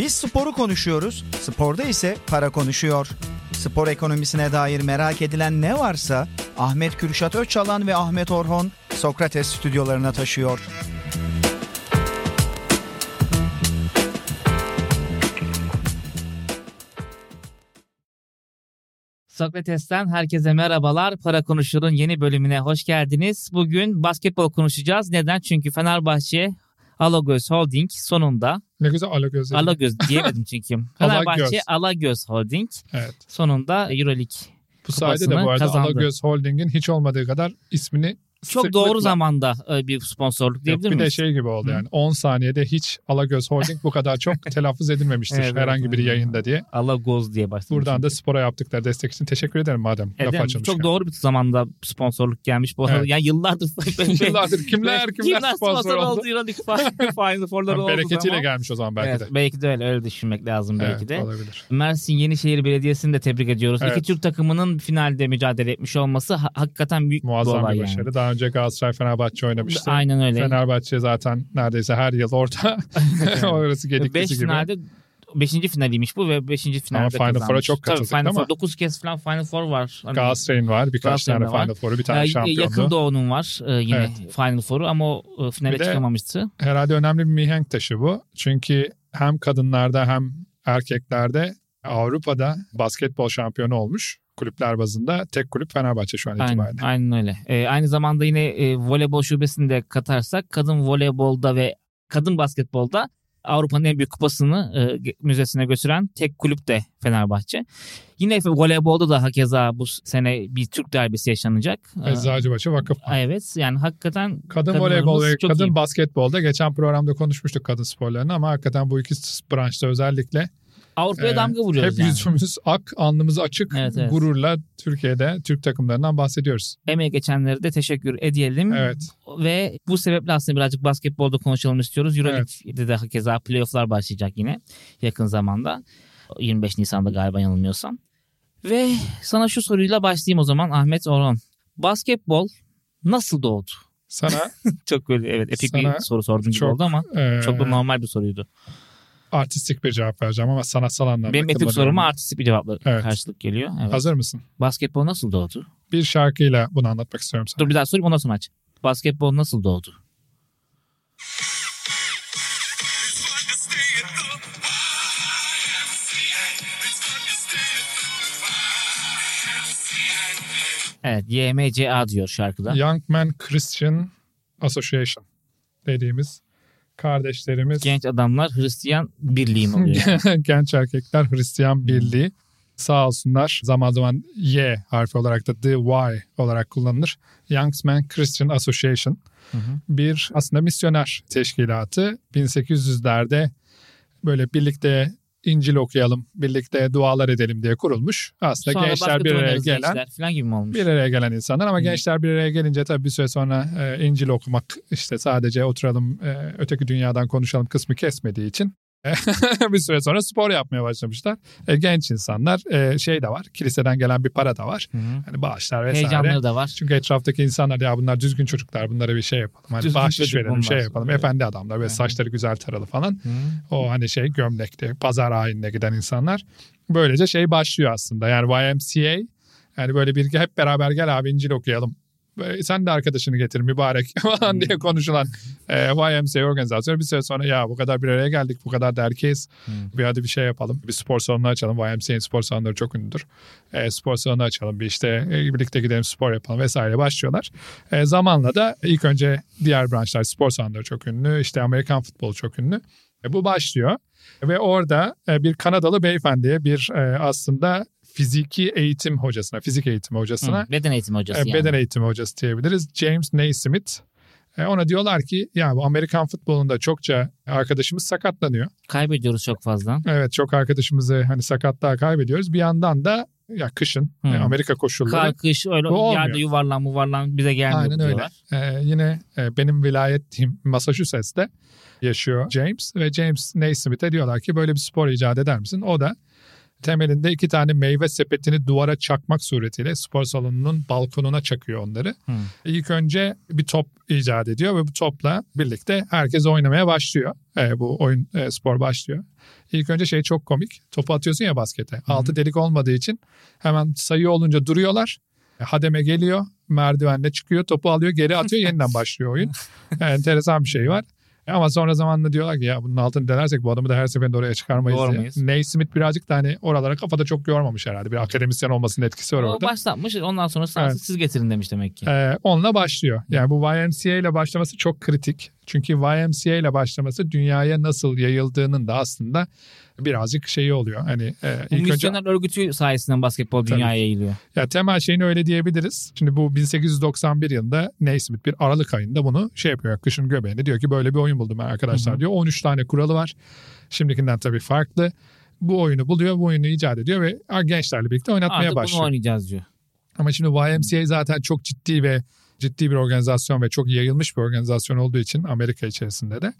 Biz sporu konuşuyoruz, sporda ise para konuşuyor. Spor ekonomisine dair merak edilen ne varsa Ahmet Kürşat Öçalan ve Ahmet Orhon Sokrates stüdyolarına taşıyor. Sokrates'ten herkese merhabalar. Para Konuşur'un yeni bölümüne hoş geldiniz. Bugün basketbol konuşacağız. Neden? Çünkü Fenerbahçe Alagöz Holding sonunda Ne güzel Alagöz. dedin. Alagöz diyemedim çünkü. Fenerbahçe Alagöz Holding Evet. sonunda Euroleague Bu sayede de bu arada kazandı. Alagöz Holding'in hiç olmadığı kadar ismini çok sıklıkla- doğru zamanda e, bir sponsorluk diyebilir bir de miyiz? şey gibi oldu Hı. yani 10 saniyede hiç Alagöz Holding bu kadar çok telaffuz edilmemiştir Evet, herhangi bir yayında diye. Alagoz diye başlamış. Buradan da spora yaptıkları destek için teşekkür ederim madem Evet, laf açılmışken. Çok doğru bir zamanda sponsorluk gelmiş bu arada. Evet. Yani yıllardır Yıllardır kimler kimler sponsor oldu. Euroleague Final Four'ları oldu. Bereketiyle gelmiş o zaman belki Evet, de. belki de öyle öyle düşünmek lazım belki de. olabilir. Mersin Yenişehir Belediyesi'ni de tebrik ediyoruz. Evet. İki Türk takımının finalde mücadele etmiş olması ha- hakikaten büyük bir Muazzam olay bir yani. başarı. Daha önce Galatasaray Fenerbahçe oynamıştı. Aynen öyle. Fenerbahçe zaten neredeyse her yıl orada. Orası gediklisi 5 gibi. finalde 5. finaliymiş bu ve 5. finalde Final Four'a çok Tabii, katıldık Final ama- Four, 9 kez falan Final Four var. Hani, Galatasaray'ın var birkaç tane var. Final Four'u bir tane şampiyonluğu. Yakın Doğu'nun var e, yine Evet. Final Four'u ama o e, finale Bir çıkamamıştı. herhalde önemli bir mihenk taşı bu. Çünkü hem kadınlarda hem erkeklerde Avrupa'da basketbol şampiyonu olmuş. Kulüpler bazında tek kulüp Fenerbahçe şu an Aynen, itibariyle. aynen öyle. E, aynı zamanda yine e, voleybol şubesini de katarsak kadın voleybolda ve kadın basketbolda Avrupa'nın en büyük kupasını e, müzesine götüren tek kulüp de Fenerbahçe. Yine voleybolda da hakeza bu sene bir Türk derbisi yaşanacak. Eczacıbaşı Vakıf. evet yani hakikaten Kadın voleybol ve kadın iyi. basketbolda geçen programda konuşmuştuk kadın sporlarını ama hakikaten bu iki branşta özellikle Avrupa'ya e, damga vuruyoruz hep yani. yüzümüz ak, alnımız açık Evet, evet. gururla Türkiye'de Türk takımlarından bahsediyoruz. Emeğe geçenlere de teşekkür edelim. Evet. Ve bu sebeple aslında birazcık basketbolda konuşalım istiyoruz. Euroleague'de de hakeza playofflar başlayacak yine yakın zamanda. 25 Nisan'da galiba yanılmıyorsam. Ve sana şu soruyla başlayayım o zaman Ahmet Orhan. Basketbol nasıl doğdu? Sana Çok böyle evet epik bir soru sordum gibi çok, oldu ama e, çok da normal bir soruydu. Artistik bir cevap vereceğim ama sanatsal anlamda. Benim kullanıyorum. soruma artistik bir cevapla Evet. karşılık geliyor. Evet. Hazır mısın? Basketbol nasıl doğdu? Bir şarkıyla bunu anlatmak istiyorum sana. Dur bir daha sorayım ondan sonra aç. Basketbol nasıl doğdu? Evet YMCA diyor şarkıda. Young Men Christian Association dediğimiz kardeşlerimiz Genç adamlar Hristiyan birliği mi oluyor? yani? genç erkekler Hristiyan Birliği sağ olsunlar zaman zaman Y harfi olarak da The Y olarak kullanılır. Young Men Christian Association Hı hı. bir aslında misyoner teşkilatı 1800'lerde böyle birlikte İncil okuyalım, birlikte dualar edelim diye kurulmuş. Aslında Sonra gençler bir araya gelen gençler falan gibi mi olmuş? bir araya gelen insanlar ama Hı. gençler bir araya gelince tabii bir süre sonra e, İncil okumak işte sadece oturalım e, öteki dünyadan konuşalım kısmı kesmediği için bir süre sonra spor yapmaya başlamışlar. E, genç insanlar e, şey de var kiliseden gelen bir para da var. Hı hı. Hani bağışlar vesaire. Heyecanları da var. Çünkü etraftaki insanlar ya bunlar düzgün çocuklar bunlara bir şey yapalım. Hani Düzgün çocuk verelim bunlar. şey yapalım. Evet. Efendi adamlar ve Hı hı. saçları güzel taralı falan. Hı. O hani şey gömlekte pazar ayinine giden insanlar. Böylece şey başlıyor aslında. Yani YMCA yani böyle bir hep beraber gel abi İncil okuyalım. Sen de arkadaşını getir mübarek falan diye konuşulan e, YMCA organizasyonu bir süre sonra ya bu kadar bir araya geldik bu kadar da erkeğiz. Hı. Bir hadi bir şey yapalım. Bir spor salonu açalım. YMCA'nin spor salonları çok ünlüdür. E, spor salonu açalım. Bir işte e, birlikte gidelim spor yapalım vesaire başlıyorlar. E, zamanla da ilk önce diğer branşlar spor salonları çok ünlü. İşte Amerikan futbolu çok ünlü. E, bu başlıyor. Ve orada e, bir Kanadalı beyefendiye bir e, aslında fiziki eğitim hocasına, fizik eğitimi hocasına, Hı. Beden eğitimi hocası e, yani. beden eğitimi hocası diyebiliriz. James Naismith. E, ona diyorlar ki ya bu Amerikan futbolunda çokça arkadaşımız sakatlanıyor. Kaybediyoruz çok fazla. Evet çok arkadaşımızı hani sakatlığa kaybediyoruz. Bir yandan da ya kışın e, Amerika koşulları. Kar, kış öyle Bu yerde yuvarlan muvarlan bize gelmiyor Aynen öyle. diyorlar. E, yine e, benim vilayet diyeyim Massachusetts'te yaşıyor James ve James Naismith'e diyorlar ki böyle bir spor icat eder misin? O da temelinde iki tane meyve sepetini duvara çakmak suretiyle spor salonunun balkonuna çakıyor onları. Hı. İlk önce bir top icat ediyor ve bu topla birlikte herkes oynamaya başlıyor. E, bu oyun e, spor başlıyor. İlk önce şey çok komik. Topu atıyorsun ya baskete. Altı delik olmadığı için hemen sayı olunca duruyorlar. E, Hademe geliyor, merdivenle çıkıyor, topu alıyor, geri atıyor, yeniden başlıyor oyun. Yani enteresan bir şey var. E, Ama sonra zamanla diyorlar ki ya bunun altını denersek bu adamı da her seferinde oraya çıkarmayız. Doğramayız. Naismith birazcık da hani oralara kafada çok yormamış herhalde. Bir akademisyen olmasının etkisi var O orada. başlatmış ondan sonra Evet. siz getirin demiş demek ki. Ee, onunla başlıyor. Yani bu YMCA ile başlaması çok kritik. Çünkü YMCA ile başlaması dünyaya nasıl yayıldığının da aslında birazcık şeyi oluyor. Hani e, ilk önce misyoner örgütü sayesinde basketbol Tabii. dünyaya yayılıyor. ya temel şeyini öyle diyebiliriz. Şimdi bu 1891 yılında Naismith bir Aralık ayında bunu şey yapıyor. Kışın göbeğinde diyor ki böyle bir oyun buldum ben arkadaşlar Hı hı. diyor. 13 tane kuralı var. Şimdikinden tabii farklı. Bu oyunu buluyor, bu oyunu icat ediyor ve gençlerle birlikte oynatmaya Artık başlıyor. bunu oynayacağız diyor. Ama şimdi YMCA zaten çok ciddi ve ciddi bir organizasyon ve çok yayılmış bir organizasyon olduğu için Amerika içerisinde de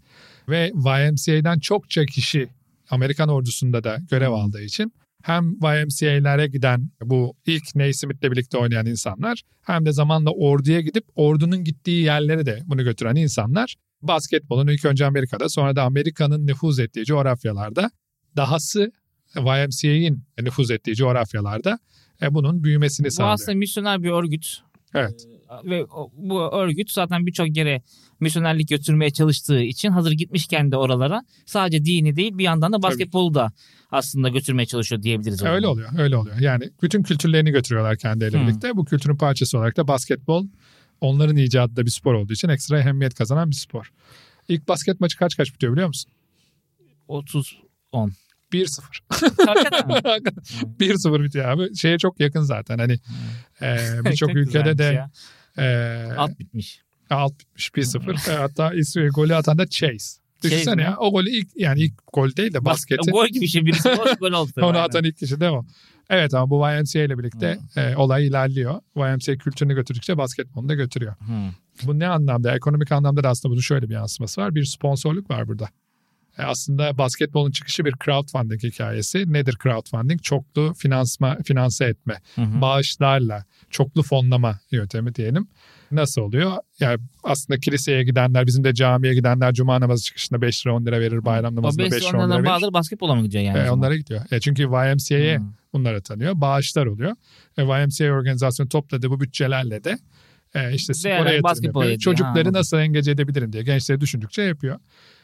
ve YMCA'den çokça kişi Amerikan ordusunda da görev aldığı için hem YMCA'lere giden bu ilk Naismith'le birlikte oynayan insanlar hem de zamanla orduya gidip ordunun gittiği yerlere de bunu götüren insanlar basketbolun ilk önce Amerika'da sonra da Amerika'nın nüfuz ettiği coğrafyalarda dahası YMCA'in nüfuz ettiği coğrafyalarda e, bunun büyümesini Bu sağlıyor. aslında misyoner bir örgüt. Evet. Ve bu örgüt zaten birçok yere misyonerlik götürmeye çalıştığı için hazır gitmişken de oralara sadece dini değil bir yandan da basketbolu da aslında götürmeye çalışıyor diyebiliriz. Öyle oluyor, öyle oluyor. Yani bütün kültürlerini götürüyorlar kendileriyle Hı. birlikte. Bu kültürün parçası olarak da basketbol onların icadı da bir spor olduğu için ekstra ehemmiyet kazanan bir spor. İlk basket maçı kaç kaç bitiyor biliyor musun? 30 10. 1-0. Hakikaten mi? 1-0 bitiyor abi. Şeye çok yakın zaten. Hani e, birçok Çok ülkede de ya. E, alt, alt bitmiş. bitmiş 1-0. E, hatta ismi, golü atan da Chase. Düşünsene ya o golü ilk yani ilk gol değil de basketi. Gol gibi şey birisi gol, gol oldu. Onu Aynen. atan ilk kişi değil mi? Evet ama bu YMCA ile birlikte e, olay ilerliyor. YMCA kültürünü götürdükçe basketbolunu da götürüyor. Hı. Bu ne anlamda? Ekonomik anlamda da aslında bunun şöyle bir yansıması var. Bir sponsorluk var burada. E, aslında basketbolun çıkışı bir crowdfunding hikayesi. Nedir crowdfunding? Çoklu finansma, finanse etme. Hı hı. Bağışlarla, çoklu fonlama yöntemi diyelim. Nasıl oluyor? Yani aslında kiliseye gidenler, bizim de camiye gidenler cuma namazı çıkışında 5 lira 10 lira verir. Bayram namazında 5 5 lira 10 lira verir. bazıları basketbola mı gidiyor yani? E, onlara gidiyor. E, çünkü YMCA'ye Hı. bunlara tanıyor. Bağışlar oluyor. E, YMCA organizasyonu topladığı bu bütçelerle de e, işte spora Değerli yatırım yapıyor. Ha, Çocukları anladım. nasıl engage edebilirim diye gençleri düşündükçe yapıyor.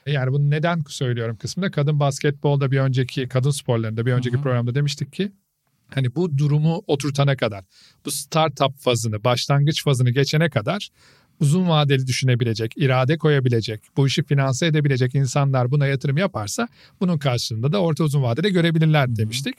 Yani bunu neden söylüyorum kısmında kadın basketbolda bir önceki kadın sporlarında bir önceki Hı hı. programda demiştik ki hani bu durumu oturtana kadar bu startup fazını başlangıç fazını geçene kadar uzun vadeli düşünebilecek, irade koyabilecek, bu işi finanse edebilecek insanlar buna yatırım yaparsa bunun karşılığında da orta uzun vadede görebilirler demiştik.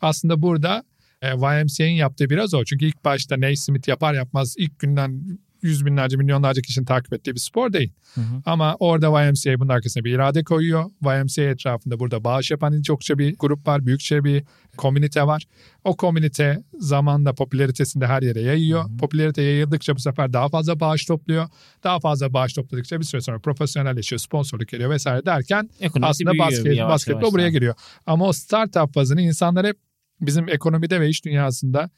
Aslında burada e, YMCA'nin yaptığı biraz o. Çünkü ilk başta Naismith yapar yapmaz ilk günden yüz binlerce milyonlarca kişinin takip ettiği bir spor değil. Hı hı. Ama orada YMCA bunun arkasına bir irade koyuyor. YMCA etrafında burada bağış yapan çokça bir grup var. Büyükçe bir komünite var. O komünite zamanla popülaritesini de her yere yayıyor. Popülarite yayıldıkça bu sefer daha fazla bağış topluyor. Daha fazla bağış topladıkça bir süre sonra profesyonelleşiyor, sponsorluk geliyor vesaire derken Ekonomisi aslında basket, yavaş basketbol yavaş buraya giriyor. Ama o startup fazını insanlar hep bizim ekonomide ve iş dünyasında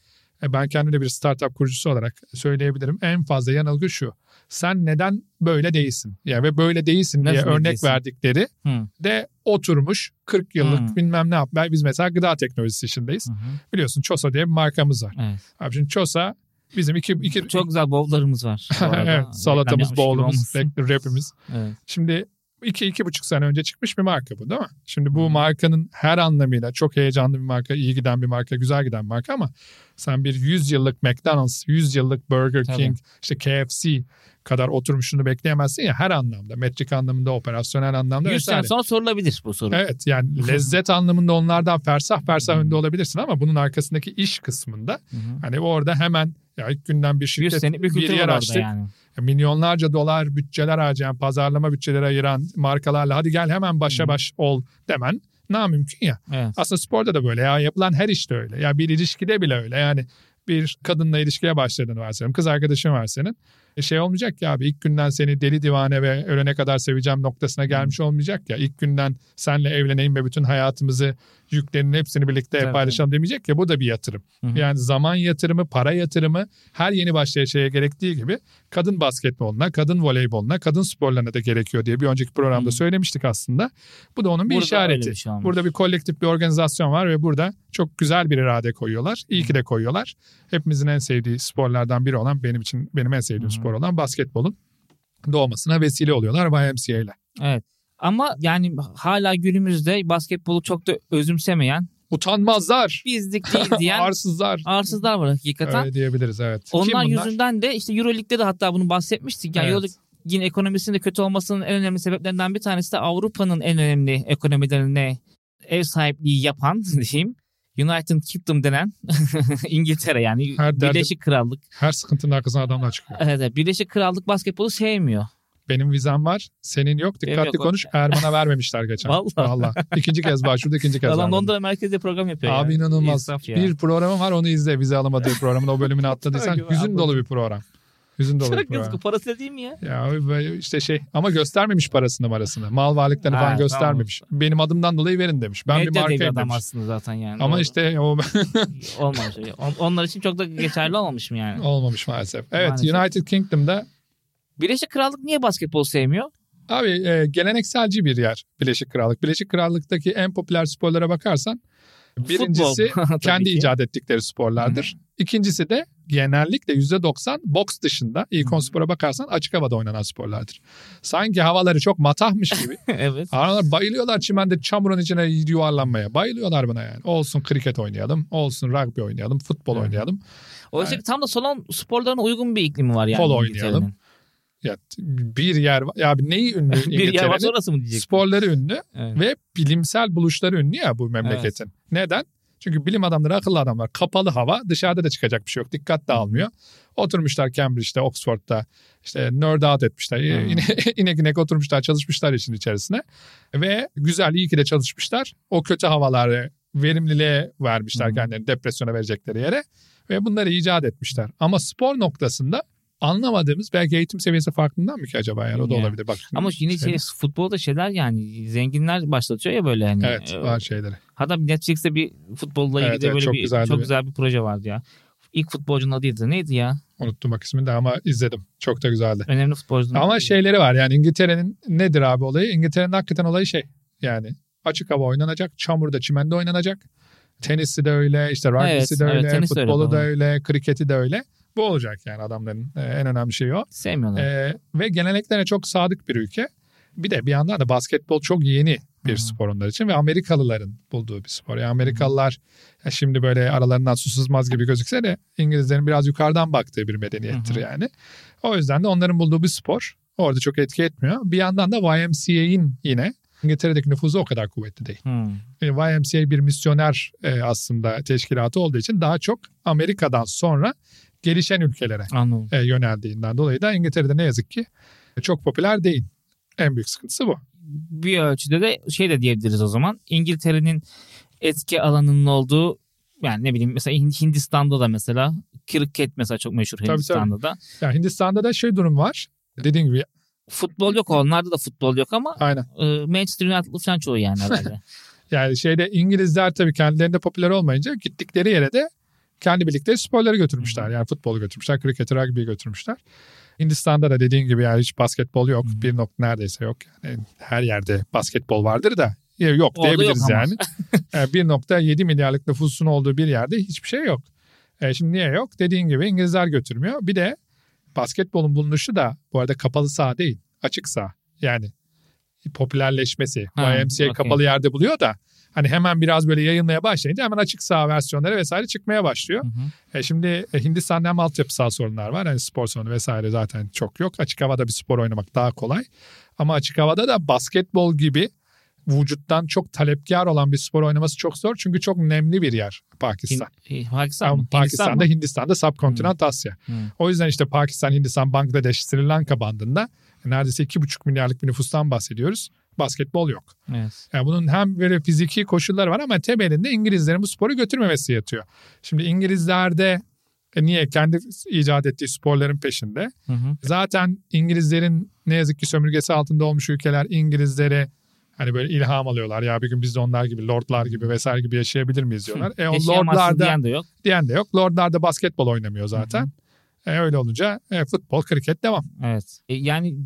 ben kendim de bir startup kurucusu olarak söyleyebilirim. En fazla yanılgı şu. Sen neden böyle değilsin? Yani ve böyle değilsin diye Nasıl örnek değilsin? verdikleri Hı. de oturmuş 40 yıllık Hmm. bilmem ne yap. Ben- Biz mesela gıda teknolojisi işindeyiz. Hı. Biliyorsun Çosa diye bir markamız var. Evet. Abi şimdi Çosa bizim iki, iki Çok güzel bowl'larımız var. evet, salatamız, bowl'umuz, rapimiz. Evet. Şimdi iki, iki buçuk sene önce çıkmış bir marka bu değil mi? Şimdi bu markanın her anlamıyla çok heyecanlı bir marka, iyi giden bir marka, güzel giden bir marka ama sen bir 100 yıllık McDonald's, 100 yıllık Burger Tabii. King, işte KFC kadar oturmuşunu bekleyemezsin ya her anlamda. Metrik anlamında, operasyonel anlamda 100 sene vesaire. sonra sorulabilir bu soru. Evet yani lezzet anlamında onlardan fersah fersah önde olabilirsin ama bunun arkasındaki iş kısmında Hı hı. hani orada hemen ya ilk günden bir 100 şirket bir yer açtık. yani. Milyonlarca dolar bütçeler harcayan, pazarlama bütçeleri ayıran markalarla hadi gel hemen başa baş ol demen namümkün ya. Evet. Aslında sporda da böyle ya yapılan her işte öyle. Ya bir ilişkide bile öyle. Yani bir kadınla ilişkiye başladığını varsayalım. Kız arkadaşın var senin. Şey olmayacak ya abi ilk günden seni deli divane ve ölene kadar seveceğim noktasına gelmiş olmayacak ya. İlk günden senle evleneyim ve bütün hayatımızı yüklerinin hepsini birlikte Tabii. paylaşalım demeyecek ya bu da bir yatırım. Hı hı. Yani zaman yatırımı, para yatırımı her yeni başlayan şeye gerektiği gibi kadın basketboluna, kadın voleyboluna, kadın sporlarına da gerekiyor diye bir önceki programda Hı. söylemiştik aslında. Bu da onun bir Burada işareti. bir şey olmuş. Burada bir kolektif bir organizasyon var ve burada çok güzel bir irade koyuyorlar. İyi ki de koyuyorlar. Hepimizin en sevdiği sporlardan biri olan benim için benim en sevdiğim Hı hı. Spor olan basketbolun doğmasına vesile oluyorlar YMCA ile. Evet. Ama yani hala günümüzde basketbolu çok da özümsemeyen, Utanmazlar. bizlik değil diyen Arsızlar. arsızlar var hakikaten. Öyle diyebiliriz evet. Onlar yüzünden de işte Euroleague'de de hatta bunu bahsetmiştik. Yani Evet. Euroleague'in ekonomisinin de kötü olmasının en önemli sebeplerinden bir tanesi de Avrupa'nın en önemli ekonomilerine ev sahipliği yapan diyeyim. United Kingdom denen İngiltere yani Her derdi- Birleşik Krallık. Her sıkıntının arkasına adamlar çıkıyor. Evet, evet, Birleşik Krallık basketbolu sevmiyor. Benim vizem var. Senin yok. Benim Dikkatli yok. konuş. Erman'a vermemişler geçen. Vallahi. Vallahi. İkinci kez başvurdu. ikinci kez Adam vermedi. Londra merkezde program yapıyor. Abi ya. inanılmaz. İnsaf ya. Bir programım var onu izle. Vize alamadığı programın o bölümünü atladıysan. Hüzün dolu bir program. Hüzün dolu bir Çok yazık parası da değil mi ya? Ya işte şey ama göstermemiş parasını marasını. Mal varlıklarını Ha, falan tamam. göstermemiş. Benim adımdan dolayı verin demiş. Ben Medya bir markayım adam demiş. aslında zaten yani. Ama Doğru. işte o olmamış. On- Onlar için çok da geçerli olmamış mı yani? olmamış maalesef. Evet Maalesef. United Kingdom'da Birleşik Krallık niye basketbol sevmiyor? abi e, gelenekselci bir yer Birleşik Krallık. Birleşik Krallık'taki en popüler sporlara bakarsan birincisi kendi ki. icat ettikleri sporlardır. İkincisi de genellikle %90 boks dışında ilk on spora bakarsan açık havada oynanan sporlardır. Sanki havaları çok matahmış gibi. evet. Adamlar bayılıyorlar çimende çamurun içine yuvarlanmaya. Bayılıyorlar buna yani. Olsun kriket oynayalım, olsun rugby oynayalım, futbol Hı. oynayalım. Oysa ki tam da salon sporlarına uygun bir iklimi var yani. Polo oynayalım. Ya bir yer var. Ya neyi ünlü bir yer var orası mı diyecek? Sporları ünlü Evet. ve bilimsel buluşları ünlü ya bu memleketin. Neden? Çünkü bilim adamları akıllı adamlar. Kapalı hava dışarıda da çıkacak bir şey yok. Dikkat dağılmıyor. Oturmuşlar Cambridge'de, Oxford'da işte nerd out etmişler. Yine inek inek oturmuşlar çalışmışlar işin içerisine. Ve güzel iyi ki de çalışmışlar. O kötü havaları verimliliğe vermişler Hı. kendilerini depresyona verecekleri yere. Ve bunları icat etmişler. Ama spor noktasında anlamadığımız belki eğitim seviyesi farkından mı ki acaba yani o da olabilir. Bak, Ama yine şey- futbolda şeyler yani zenginler başlatıyor ya böyle hani. Evet E, var şeyleri. Hatta Netflix'te bir futbolla ilgili Evet, evet, böyle çok bir güzeldi çok bir- güzel bir proje vardı ya. İlk futbolcunun adıydı. Neydi ya? Unuttum bak ismini de ama izledim. Çok da güzeldi. Önemli futbolcunun Ama adı. şeyleri var yani İngiltere'nin nedir abi olayı? İngiltere'nin hakikaten olayı şey yani açık hava oynanacak, çamurda, çimende oynanacak. Tenisi de öyle, işte rugby'si Evet, de evet, öyle, tenis de öyle, futbolu da öyle, kriketi de öyle. Bu olacak yani adamların e, en önemli şeyi o. Sevmiyorlar. E, ve geleneklerine çok sadık bir ülke. Bir de bir yandan da basketbol çok yeni bir hı. spor onlar için ve Amerikalıların bulduğu bir spor. Yani Amerikalılar ya şimdi böyle aralarından su sızmaz gibi gözükse de İngilizlerin biraz yukarıdan baktığı bir medeniyettir hı. yani. O yüzden de onların bulduğu bir spor. Orada çok etki etmiyor. Bir yandan da YMCA'in yine İngiltere'deki nüfuzu o kadar kuvvetli değil. Hmm. E, YMCA bir misyoner e, aslında teşkilatı olduğu için daha çok Amerika'dan sonra gelişen ülkelere Anladım. e, yöneldiğinden dolayı da İngiltere'de ne yazık ki çok popüler değil. En büyük sıkıntısı bu. Bir ölçüde de şey de diyebiliriz o zaman. İngiltere'nin etki alanının olduğu yani ne bileyim mesela Hin- Hindistan'da da mesela kriket mesela çok meşhur tabii. Hindistan'da da. Yani Hindistan'da da şey durum var. Dediğim gibi Futbol yok onlarda da futbol yok ama aynen. e, Manchester United'lı falan çoğu yani herhalde. Yani şeyde İngilizler tabii kendilerinde popüler olmayınca gittikleri yere de kendi bildikleri sporları götürmüşler. Yani futbolu götürmüşler, kriketi, rugby'yi götürmüşler. Hindistan'da da dediğin gibi yani hiç basketbol yok. Hı. Bir nokta neredeyse yok. Yani her yerde basketbol vardır da yok Orada diyebiliriz yok yani. Yani 1.7 milyarlık nüfusun olduğu bir yerde hiçbir şey yok. E şimdi niye yok? Dediğin gibi İngilizler götürmüyor. Bir de basketbolun bulunuşu da bu arada kapalı saha değil, açık saha. Yani popülerleşmesi. Ha, YMCA okey. kapalı yerde buluyor da hani hemen biraz böyle yayılmaya başlayınca hemen açık saha versiyonları vesaire çıkmaya başlıyor. Hı hı. E şimdi e, Hindistan'da hem altyapısal sorunlar var. Hani spor salonu vesaire zaten çok yok. Açık havada bir spor oynamak daha kolay. Ama açık havada da basketbol gibi vücuttan çok talepkar olan bir spor oynaması çok zor. Çünkü çok nemli bir yer Pakistan. Hin- Pakistan mı? Pakistan'da, Hindistan? Hindistan'da, subkontinent Asya. Hı. O yüzden işte Pakistan, Hindistan, Bangladeş, Sri Lanka bandında neredeyse 2,5 milyarlık bir nüfustan bahsediyoruz. Basketbol yok. Evet. Yani bunun hem böyle fiziki koşulları var ama temelinde İngilizlerin bu sporu götürmemesi yatıyor. Şimdi İngilizlerde E niye? Kendi icat ettiği sporların peşinde. Hı hı. Zaten İngilizlerin ne yazık ki sömürgesi altında olmuş ülkeler İngilizlere hani böyle ilham alıyorlar. Ya bir gün biz de onlar gibi lordlar gibi vesaire gibi yaşayabilir miyiz diyorlar. E o lordlarda diyen de yok. diyen de yok. Lordlarda basketbol oynamıyor zaten. E öyle olunca e, futbol, kriket devam. Evet. E, yani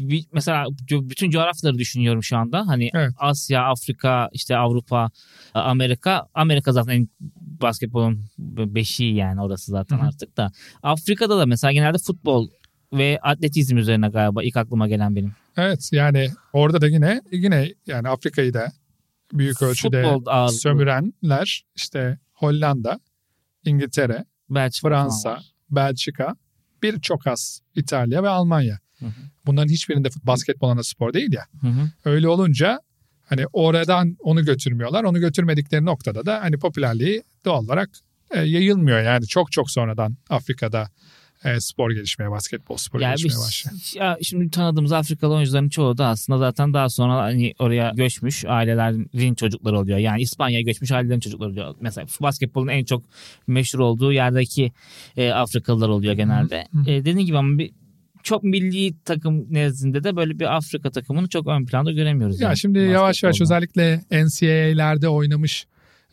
bir- mesela bütün coğrafyaları düşünüyorum şu anda. Hani Evet. Asya, Afrika, işte Avrupa, e, Amerika. Amerika zaten en basketbolun beşiği yani orası zaten Hı hı. artık da. Afrika'da da mesela genelde futbol ve atletizm üzerine galiba ilk aklıma gelen benim. Evet yani orada da yine yine yani Afrika'yı da büyük ölçüde Futbol sömürenler işte Hollanda, İngiltere, Belçika Fransa, var. Belçika, birçok az İtalya ve Almanya. Hı hı. Bunların hiçbirinde basketbol ana spor değil ya. Hı hı. Öyle olunca hani oradan onu götürmüyorlar. Onu götürmedikleri noktada da hani popülerliği doğal olarak e, yayılmıyor. Yani çok çok sonradan Afrika'da e, spor gelişmeye, basketbol sporu Yani gelişmeye başlıyor. ya şimdi tanıdığımız Afrikalı oyuncuların çoğu da aslında zaten daha sonra hani oraya göçmüş ailelerin çocukları oluyor. Yani İspanya'ya göçmüş ailelerin çocukları oluyor. Mesela basketbolun en çok meşhur olduğu yerdeki e, Afrikalılar oluyor genelde. hı. E, dediğim gibi ama bir çok milli takım nezdinde de böyle bir Afrika takımını çok ön planda göremiyoruz. Ya yani şimdi yavaş yavaş özellikle NCAA'lerde oynamış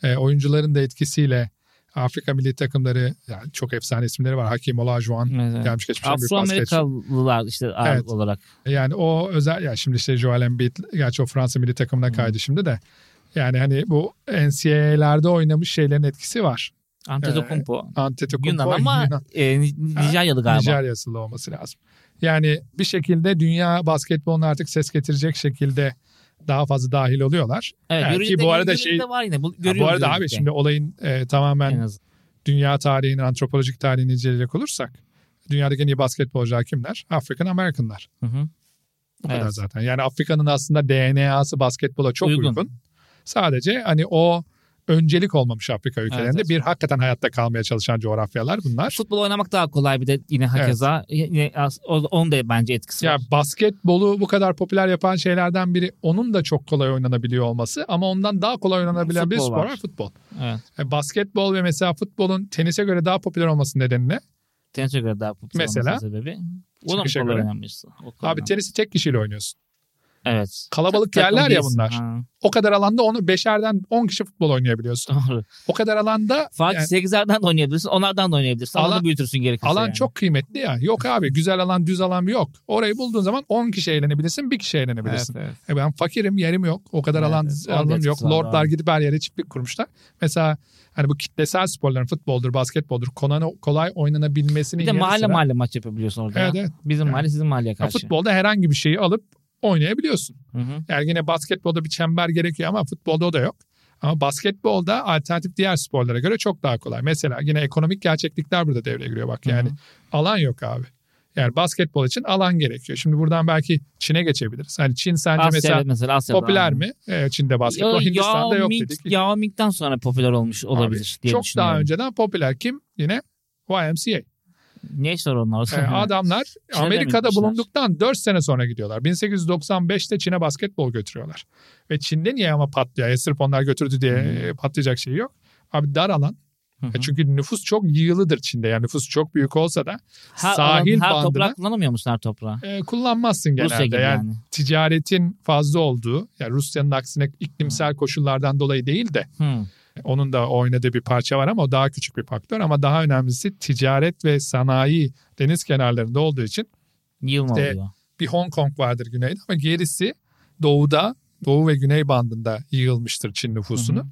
e, oyuncuların da etkisiyle Afrika milli takımları yani çok efsane isimleri var. Hakim Olajuwon Evet. gelmiş geçmiş en büyük. Afro-Amerikalılar işte ağırlık Evet. olarak. Yani o özel ya şimdi işte Joel Embiid gerçi o Fransa milli takımına kaydı şimdi de. Yani hani bu NCAA'lerde oynamış şeylerin etkisi var. Antetokounmpo. Antetokounmpo Yunan ama Yunan. e, Ni- Nijeryalı galiba. Nijerya'sılı olması lazım. Yani bir şekilde dünya basketboluna artık ses getirecek şekilde daha fazla dahil oluyorlar. Evet, Yani Euroleague'de- ki bu arada şey- var yine. Bu, Ha, bu arada abi şimdi olayın e, en tamamen dünya tarihini, antropolojik tarihini inceleyecek olursak dünyadaki en iyi basketbolcular kimler? African Americanlar. Hı hı. Bu kadar Evet. zaten. Yani Afrika'nın aslında DNA'sı basketbola çok Uygun. uygun. Sadece hani o öncelik olmamış Afrika ülkelerinde. evet. Bir hakikaten hayatta kalmaya çalışan coğrafyalar bunlar. Futbol oynamak daha kolay bir de yine hakeza. Yine az- o- onun da bence etkisi Ya var. basketbolu bu kadar popüler yapan şeylerden biri onun da çok kolay oynanabiliyor olması ama ondan daha kolay oynanabilen bir Futbol spor var. var futbol. Evet. E, basketbol ve mesela futbolun tenise göre daha popüler olmasının nedeni ne? Tenise göre daha popüler Mesela? olmasının sebebi. Onun Çıkışa kolay göre. oynanmıştı. O kolay Abi tenisi tek kişiyle oynuyorsun. Evet. Kalabalık Takım yerler ya bunlar. Ha, O kadar alanda onu beşerden 10 kişi futbol oynayabiliyorsun. doğru. O kadar alanda Fatih yani 8'lerden de oynayabilirsin. Onlardan da oynayabilirsin. Alanı Alan- büyütürsün gerekirse. alan yani. çok kıymetli ya. Yok abi güzel alan düz alan yok. Orayı bulduğun zaman 10 kişi eğlenebilirsin bir kişi Evet, eğlenebilirsin. evet. E ben fakirim yerim yok. O kadar Evet, alan evet. Alanım yok. var, Lordlar doğru. gidip her yere çiftlik kurmuşlar. Mesela hani bu kitlesel sporların futboldur, basketboldur kolay, kolay oynanabilmesinin Bir de mahalle sıra- mahalle maç yapabiliyorsun orada. Evet, ya. evet. Bizim Yani- mahalle sizin mahalleye Ya karşı. futbolda herhangi bir şeyi alıp oynayabiliyorsun. Hı hı. Yani yine basketbolda bir çember gerekiyor ama futbolda o da yok. Ama basketbolda alternatif diğer sporlara göre çok daha kolay. Mesela yine ekonomik gerçeklikler burada devreye giriyor bak. Yani Hı hı. alan yok abi. Yani basketbol için alan gerekiyor. Şimdi buradan belki Çin'e geçebiliriz. Hani Çin sence Asya'da mesela mesela Asya'da. popüler mi? Ee, Çin'de basketbol. Yo- Hindistan'da Yao yok Ming- dedik. Yao Ming'den sonra popüler olmuş olabilir Abi, diye çok daha önceden popüler kim? Yine YMCA. Onlar orada? Ee, adamlar Çin'e mi Amerika'da bulunduktan 4 sene sonra gidiyorlar. 1895'te Çin'e basketbol götürüyorlar. Ve Çin'de niye ama patlıyor? Ya sırf onlar götürdü diye Hmm. patlayacak şey yok. Abi dar alan. Hı hı. E Çünkü nüfus çok yığılıdır Çin'de. Yani nüfus çok büyük olsa da her, sahil her bandına toprak kullanamıyor musun her toprağı? e, kullanmazsın Rusya genelde. gibi yani, yani. ticaretin fazla olduğu, yani Rusya'nın aksine iklimsel koşullardan dolayı değil de Hı. Onun da oynadığı bir parça var ama o daha küçük bir faktör. Ama daha önemlisi ticaret ve sanayi deniz kenarlarında olduğu için İşte- oluyor. bir Hong Kong vardır güneyde ama gerisi doğuda, doğu ve güney bandında yığılmıştır Çin nüfusunu. Hı hı.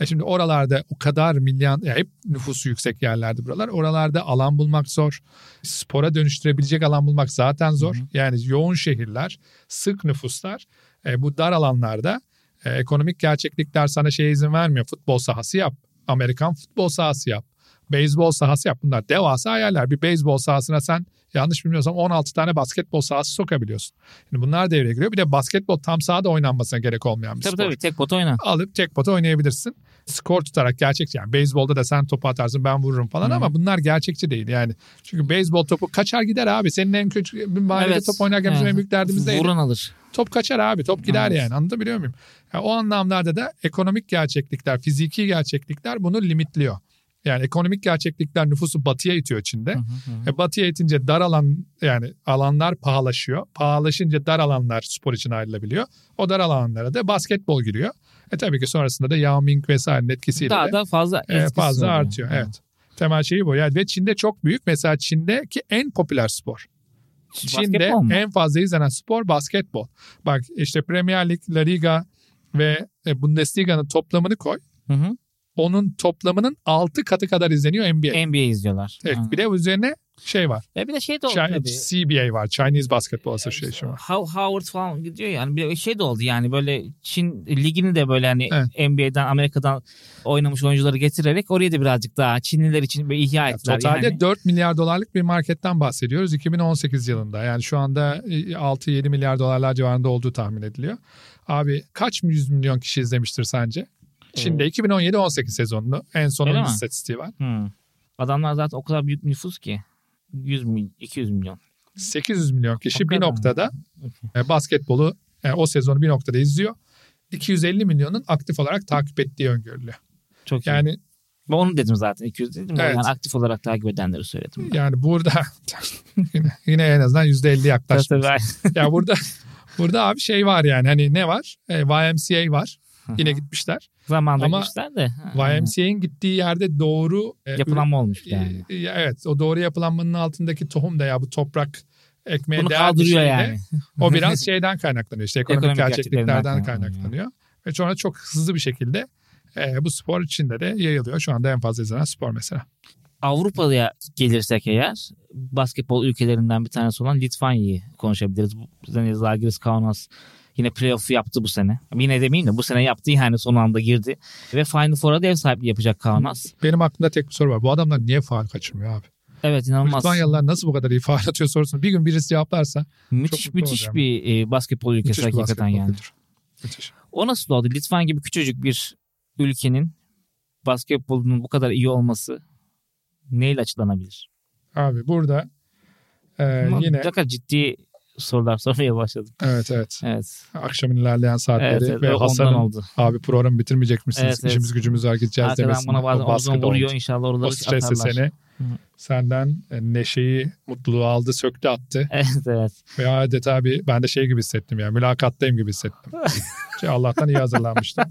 E şimdi oralarda o kadar milyon, ya hep nüfusu yüksek yerlerdi buralar. Oralarda alan bulmak zor. Spora dönüştürebilecek alan bulmak zaten zor. Hı hı. Yani yoğun şehirler, sık nüfuslar. E, bu dar alanlarda e, ekonomik gerçeklikler sana şeye izin vermiyor. Futbol sahası yap. Amerikan futbol sahası yap. Beyzbol sahası yap. Bunlar devasa hayaller. Bir beyzbol sahasına sen yanlış bilmiyorsam 16 tane basketbol sahası sokabiliyorsun. Şimdi bunlar devreye giriyor. Bir de basketbol tam sahada oynanmasına gerek olmayan bir Tabii spor tabii tek pot oyna. alıp tek pota oynayabilirsin. Skor tutarak gerçekçi yani beyzbolda da sen topu atarsın ben vururum falan Hı. ama bunlar gerçekçi değil yani. Çünkü beyzbol topu kaçar gider abi. Senin en bir mahallede Evet, top oynarken bizim evet. en büyük derdimiz neydi? Vuran alır. Top kaçar abi top gider Evet. yani anlatabiliyor muyum? Yani o anlamlarda da ekonomik gerçeklikler, fiziki gerçeklikler bunu limitliyor. Yani ekonomik gerçeklikler nüfusu batıya itiyor Çin'de. Hı hı hı. E, batıya itince dar alan yani alanlar pahalaşıyor. Pahalaşınca dar alanlar spor için ayrılabiliyor. O dar alanlara da basketbol giriyor. E tabii ki sonrasında da Yao Ming vesairenin etkisiyle Daha de da fazla e, fazla oluyor. artıyor. Hı. Evet. Temel şeyi bu. Yani ve Çin'de çok büyük. Mesela Çin'deki en popüler spor. Çin'de Basketbol en fazla izlenen spor basketbol. Bak işte Premier Lig, La Liga ve e, Bundesliga'nın toplamını koy. Hı hı. Onun toplamının 6 katı kadar izleniyor NBA. NBA izliyorlar. Evet, Hı. bir de üzerine şey var. Ve bir de şey de oldu Chi- tabii. CBA var. Chinese Basketball Association var. How Howard falan gidiyor yani bir şey de oldu yani böyle Çin ligini de böyle hani Evet. NBA'den Amerika'dan oynamış oyuncuları getirerek oraya da birazcık daha Çinliler için böyle ihya ettiler. totalde yani. 4 milyar dolarlık bir marketten bahsediyoruz 2018 yılında. Yani şu anda 6-7 milyar dolarlar civarında olduğu tahmin ediliyor. Abi kaç yüz milyon kişi izlemiştir sence? Çin'de 2017-18 sezonunu en son istatistiği var. Hı. Adamlar zaten o kadar büyük nüfus ki. 100 milyon, 200 milyon. 800 milyon kişi O bir noktada e, basketbolu e, o sezonu bir noktada izliyor. 250 milyonun aktif olarak takip ettiği öngörülüyor. Çok iyi. Yani Ben onu dedim zaten 200 dedim. Evet. Yani aktif olarak takip edenleri söyledim. ben. yani burada yine, yine en azından %50 yaklaşmış. Tabii, tabii. ya burada burada abi şey var yani hani ne var? E, YMCA var. Yine gitmişler. Zamanda Ama gitmişler de. YMCA'nin gittiği yerde doğru e, Yapılanma olmuş ür- yani. e, ya evet o doğru yapılanmanın altındaki tohum da ya bu toprak ekmeğe Bunu değer bir kaldırıyor şeyle, yani. O biraz şeyden kaynaklanıyor işte ekonomik, Ekonomik gerçekliklerden kaynaklanıyor. Ve sonra çok hızlı bir şekilde e, bu spor içinde de yayılıyor. Şu anda en fazla izlenen spor mesela. Avrupa'ya gelirsek eğer basketbol ülkelerinden bir tanesi olan Litvanya'yı konuşabiliriz. Zalgiris Kaunas yine playoff yaptı bu sene. Yine demeyeyim de bu sene yaptı yani son anda girdi. Ve Final Four'a da ev sahipliği yapacak Kaunas. Benim aklımda tek bir soru var. Bu adamlar niye faal kaçırmıyor abi? Evet inanılmaz. Litvanyalılar nasıl bu kadar iyi faal atıyor sorusunu bir gün birisi cevaplarsa müthiş müthiş bir e, basketbol ülkesi müthiş hakikaten basketbol yani. Müthiş. O nasıl oldu? Litvanya gibi küçücük bir ülkenin basketbolunun bu kadar iyi olması neyle açıklanabilir? Abi burada e, Ama yine Ne kadar ciddi sorular sormaya başladım. evet evet Evet. akşamın ilerleyen saatleri Evet, evet ve Hasan'ın oldu. abi programı bitirmeyecek misiniz? Evet, evet. İşimiz gücümüz var gideceğiz Arkadan demesin. bana bazen O baskıda omzum vuruyor inşallah oraları O stresle atarlar. seni Hı. senden e, neşeyi, mutluluğu aldı, söktü, attı. Evet evet. Ve adeta bir ben de şey gibi hissettim ya. Mülakattayım gibi hissettim. şey, Allah'tan iyi hazırlanmıştım.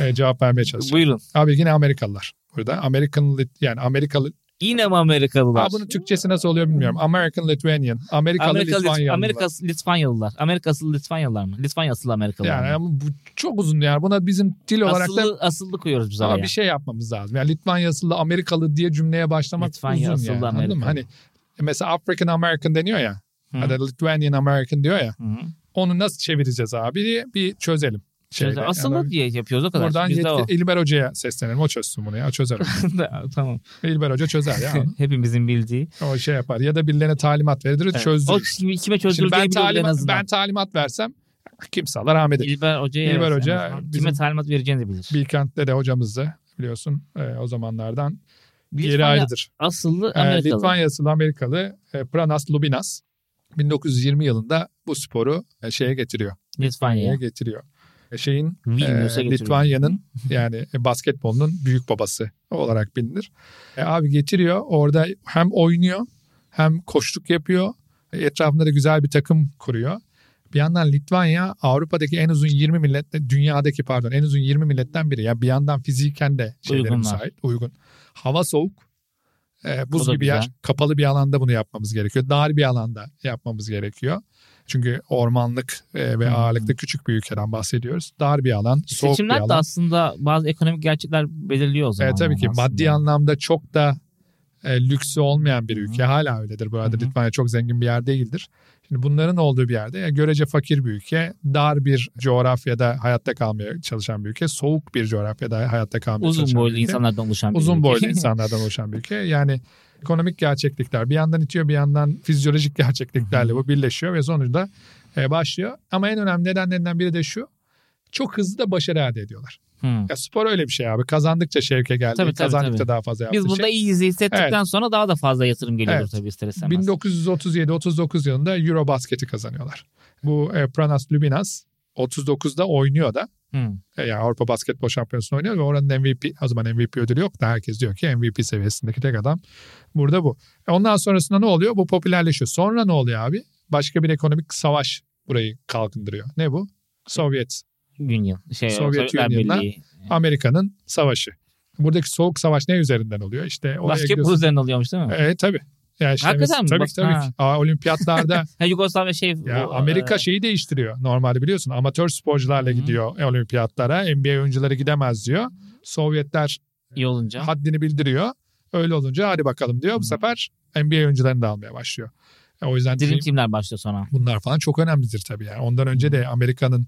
E, cevap vermeye çalışıyorum. Buyurun. Abi yine Amerikalılar burada. American Lit- yani Amerikalı. Yine mi Amerikalılar? Aa, bunun Türkçesi nasıl oluyor bilmiyorum. American Lithuanian. Amerikalı Amerika, Lit- Litvanyalılar. Amerika Litvanyalılar. Amerika asıllı Litvanyalılar mı? Litvanya asıllı Amerikalılar Yani mı? ama bu çok uzun yani. Buna bizim dil olarak da Asıllı, asıllı koyuyoruz biz ama araya. bir şey yapmamız lazım. Yani Litvanya asıllı Amerikalı diye cümleye başlamak Litvanya uzun asıllı yani. Anladın mı? Amerikalı. Hani mesela African American deniyor ya. Hı. Ya da Lithuanian American diyor ya. Hı. Onu nasıl çevireceğiz abi diye bir çözelim. Şeyde. Şöyle asıllı Yani diye yapıyoruz o kadar. Buradan Bizde o. yetki, İlber Hoca'ya seslenelim. O çözsün bunu ya. O çözer. tamam. İlber Hoca çözer ya. Hepimizin bildiği. O şey yapar. Ya da birilerine talimat verir Evet. O çözdürür. kimi, kime çözdüreceğini en talimat, azından. ben talimat versem kimse alır eylesin. İlber Hoca'ya İlber Hoca bizim- kime talimat vereceğini de bilir. Bilkent'te de hocamızdı biliyorsun e, o zamanlardan. Yeri Litvanya ayrıdır. Asıllı E, Amerikalı. Litvanya asıllı Amerikalı e, Pranas Lubinas 1920 yılında bu sporu e, şeye getiriyor. Litvanya'ya. getiriyor. E, Şeyin e. Litvanya'nın yani e, basketbolunun büyük babası olarak bilinir. E, abi getiriyor orada hem oynuyor hem koştuk yapıyor. E, Etrafında da güzel bir takım kuruyor. Bir yandan Litvanya Avrupa'daki en uzun 20 millet, dünyadaki pardon en uzun 20 milletten biri. Yani bir yandan fiziken de şeylere Uygunlar. müsait, uygun. Hava soğuk. E, buz gibi yer. güzel. Kapalı bir alanda bunu yapmamız gerekiyor. Dar bir alanda yapmamız gerekiyor. Çünkü ormanlık e, ve Hmm. ağırlıkta küçük bir ülkeden bahsediyoruz. Dar bir alan, soğuk bir Seçimler de alan. aslında bazı ekonomik gerçekler belirliyor o zaman. Evet tabii ki yani maddi aslında. anlamda çok da e, lüksü olmayan bir ülke. Hala öyledir bu arada. Hı hı. Litvanya çok zengin bir yer değildir. Şimdi bunların olduğu bir yerde görece fakir bir ülke, dar bir coğrafyada hayatta kalmaya çalışan bir ülke, soğuk bir coğrafyada hayatta kalmaya Uzun çalışan boylu bir ülke. insanlardan oluşan bir Uzun ülke. boylu insanlardan oluşan bir ülke. Yani ekonomik gerçeklikler bir yandan itiyor bir yandan fizyolojik gerçekliklerle bu birleşiyor ve sonuçta e, başlıyor. Ama en önemli nedenlerinden biri de şu. Çok hızlı da başarı elde ediyorlar. Hı. Ya spor öyle bir şey abi. Kazandıkça şevke geldi. Tabii, tabii, kazandıkça tabii. daha fazla yaptı. Biz burada iyiyiz hissettikten sonra daha da fazla yatırım geliyor Evet. tabii ister istemez. 1937-39 yılında Eurobasket'i kazanıyorlar. Bu e, Pranas Lubinas 39'da oynuyor da Hı. E, Yani Avrupa Basketbol Şampiyonası'nda oynuyor ve oranın MVP o zaman MVP ödülü yok da herkes diyor ki MVP seviyesindeki tek adam burada bu. E, Ondan sonrasında ne oluyor? Bu popülerleşiyor. Sonra ne oluyor abi? Başka bir ekonomik savaş burayı kalkındırıyor. Ne bu? Sovyet, Union. Şey, Sovyet Sovyetler Union'la Birliği. Amerika'nın savaşı. Buradaki soğuk savaş ne üzerinden oluyor? İşte Basketbol üzerine oluyormuş değil mi? Evet tabii. Yani işte Hakikaten mi? tabii Bak- tabii ha. olimpiyatlarda Yugoslavya şey. ya o, Amerika e, şeyi değiştiriyor. Normalde biliyorsun amatör sporcularla Hı hı. gidiyor olimpiyatlara. NBA oyuncuları gidemez diyor. Sovyetler iyi olunca. haddini bildiriyor. Öyle olunca hadi bakalım diyor. Bu Hı. sefer NBA oyuncularını da almaya başlıyor. E, O yüzden Dream Team'ler başlıyor sonra. bunlar falan çok önemlidir tabii yani. Ondan önce de Amerika'nın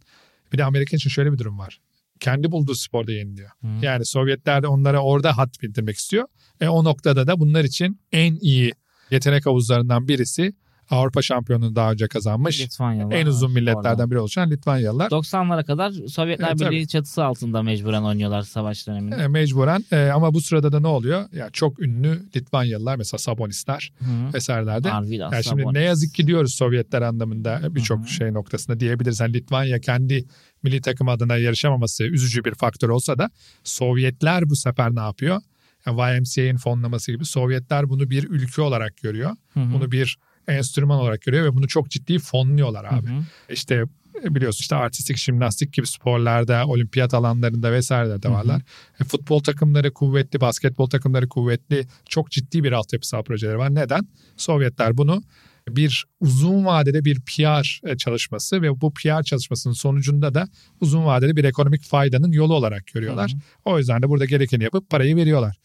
bir de Amerika için şöyle bir durum var. Kendi bulduğu sporda yeniliyor. Hı. Yani Sovyetler de onlara orada hat bildirmek istiyor. E o noktada da bunlar için en iyi yetenek havuzlarından birisi Avrupa şampiyonunu daha önce kazanmış. Litvanyalılar. En uzun milletlerden biri oluşan Litvanyalılar. 90'lara kadar Sovyetler Evet, Birliği çatısı altında mecburen oynuyorlar savaş döneminde. E, mecburen E, ama bu sırada da ne oluyor? Yani çok ünlü Litvanyalılar mesela Sabonisler Hı. vesaireler de Arvidas, Yani şimdi Sabonis. ne yazık ki diyoruz Sovyetler anlamında birçok şey noktasında diyebiliriz. Yani Litvanya kendi milli takım adına yarışamaması üzücü bir faktör olsa da Sovyetler bu sefer ne yapıyor? Yani YMCA'nin fonlaması gibi Sovyetler bunu bir ülke olarak görüyor. Hı hı. Bunu bir enstrüman olarak görüyor ve bunu çok ciddi fonluyorlar abi. Hı hı. İşte biliyorsun işte artistik jimnastik gibi sporlarda, olimpiyat alanlarında vesaire de varlar. E, futbol takımları kuvvetli, basketbol takımları kuvvetli. Çok ciddi bir altyapısal projeleri var. Neden? Sovyetler bunu bir uzun vadede bir PR çalışması ve bu PR çalışmasının sonucunda da uzun vadede bir ekonomik faydanın yolu olarak görüyorlar. Hı hı. O yüzden de burada gerekeni yapıp parayı veriyorlar.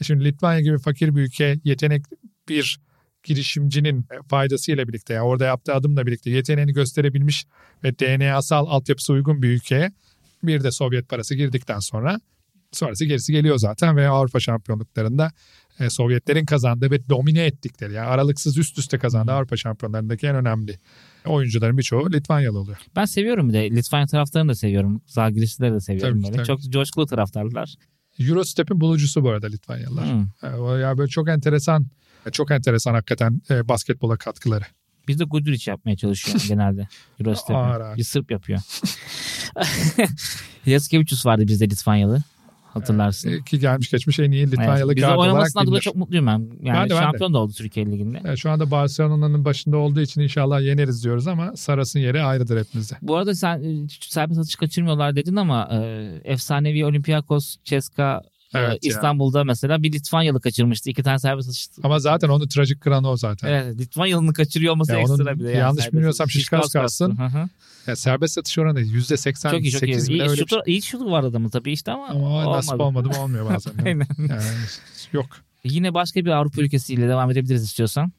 E, Şimdi Litvanya gibi fakir bir ülke yetenek bir girişimcinin faydasıyla birlikte yani orada yaptığı adımla birlikte yeteneğini gösterebilmiş ve DNA'sal altyapısı uygun bir ülkeye bir de Sovyet parası girdikten sonra sonrası gerisi geliyor zaten ve Avrupa şampiyonluklarında e, Sovyetlerin kazandığı ve domine ettikleri yani aralıksız üst üste kazandığı Avrupa şampiyonlarındaki en önemli oyuncuların birçoğu Litvanyalı oluyor. Ben seviyorum bir de Litvanya taraftarını da seviyorum. Zagirisleri de seviyorum Tabii böyle. tabii Çok coşkulu taraftarlar. Eurostep'in bulucusu bu arada Litvanyalılar. E, o ya böyle çok enteresan çok enteresan hakikaten e, basketbola katkıları. Biz de Guduric yapmaya çalışıyor genelde. Ağır. Bir Sırp yapıyor. Yaskevicius vardı bizde Litvanyalı. Hatırlarsın. E, ki gelmiş geçmiş en iyi Evet. Litvanyalı Bizde guard olarak oynamasından dolayı çok mutluyum ben. Yani Ben de, ben de. şampiyon da oldu Türkiye Ligi'nde. E, şu anda Barcelona'nın başında olduğu için inşallah yeneriz diyoruz ama Saras'ın yeri ayrıdır hepimizde. Bu arada sen serbest atış kaçırmıyorlar dedin ama e, efsanevi Olympiakos, Ceska Evet ya. İstanbul'da mesela bir Litvanyalı kaçırmıştı. İki tane serbest atış. Ama zaten onu trajik kıran o zaten. Evet, Litvanyalı'nın kaçırıyor olması Ya onun ekstra bir de. Yani yanlış bilmiyorsam atış. Şişkaus kalsın. Ya serbest atış oranı %88 Çok iyi çok iyi. İyi, şutu, şey. iyi şutu var adamın tabii işte ama, Ama o nasip olmadı. olmadı mı olmuyor bazen. Aynen. yani, yok. Yine başka bir Avrupa ülkesiyle devam edebiliriz istiyorsan.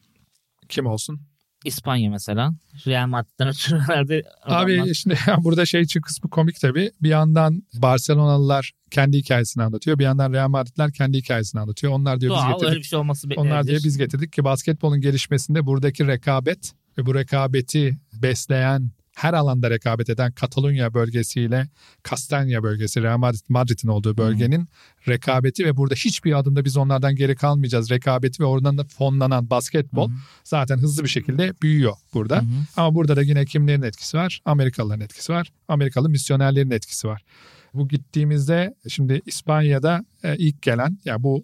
Kim olsun? İspanya mesela. Real Madrid'den ötürü herhalde Abi şimdi burada şey için kısmı komik tabii. Bir yandan Barcelonalılar kendi hikayesini anlatıyor. Bir yandan Real Madridler kendi hikayesini anlatıyor. Onlar diyor biz Doğal getirdik. öyle bir şey olması Onlar diye biz getirdik ki basketbolun gelişmesinde buradaki rekabet ve bu rekabeti besleyen her alanda rekabet eden Katalunya bölgesiyle Kastanya bölgesi Real Madrid, Madrid'in olduğu bölgenin rekabeti ve burada hiçbir adımda biz onlardan geri kalmayacağız. Rekabeti ve oradan da fonlanan basketbol hı. zaten hızlı bir şekilde büyüyor burada. Hı. Ama burada da yine kimlerin etkisi var? Amerikalıların etkisi var. Amerikalı misyonerlerin etkisi var. Bu gittiğimizde şimdi İspanya'da e, ilk gelen ya bu